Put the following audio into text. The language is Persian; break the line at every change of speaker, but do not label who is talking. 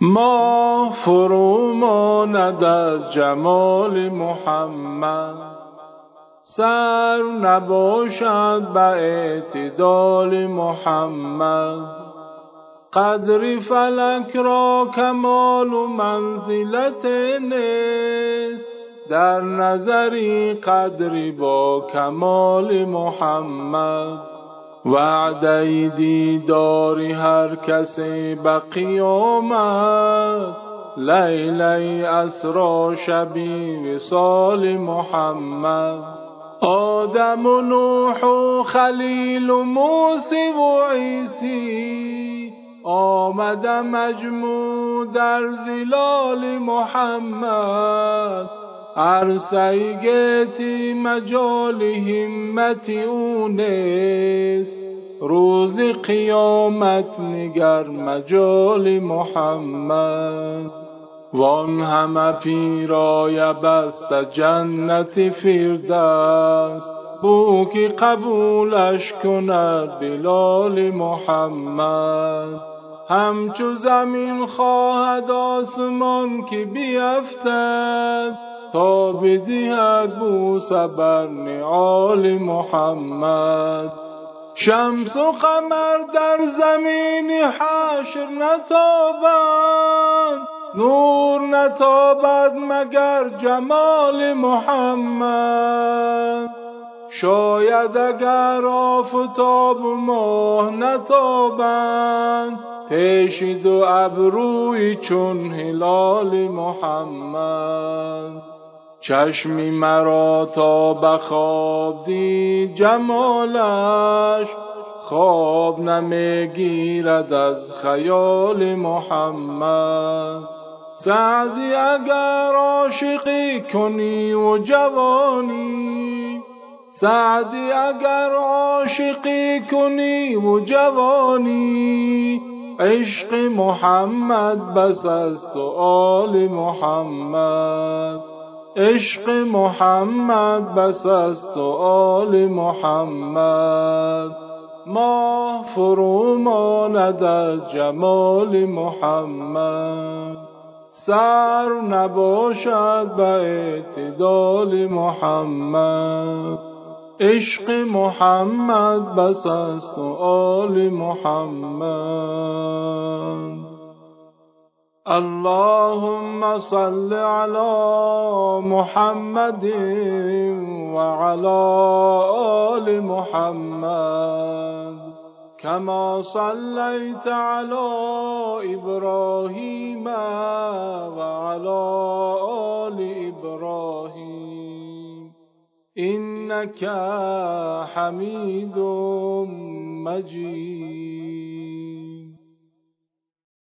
ما فرو ماند از جمال محمد. سر نباشد به اعتدال محمد. قدر فلک را کمال و منزلت نیست در نظری قدری با کمال محمد. وعده دیداری هر کسی به قیامت لیلی اسرا شبی وصال محمد. آدم و نوح و خلیل و موسی و عیسی آمد مجموع در زلال محمد. عرصه گیتی مجال همت روز قیامت نگر مجال محمد. وان همه پیرای بست جنت فردست بو که قبولش کند بلال محمد. همچو زمین خواهد آسمان که بیفتد تا بدهد بوسه بر نعال محمد. شمس و قمر در زمین حشر نتابند نور نتابد مگر جمال محمد. شاید اگر آفتاب و ماه نتابند پیش دو ابروی چون هلال محمد. چشمی مرا تا بخواب دید جمالش خواب نمی‌گیرد از خیال محمد. سعدی اگر عاشقی کنی و جوانی سعدی اگر عاشقی کنی و جوانی عشق محمد بس است و آل محمد. عشق محمد بس است و آل محمد. ما فرو ماند از جمال محمد. سر نباشد به اعتدال محمد. عشق محمد بس است و محمد. اللهم صل على محمد وعلى آل محمد. كما صليت على إبراهيم وعلى آل إبراهيم. إنك حميد مجيد.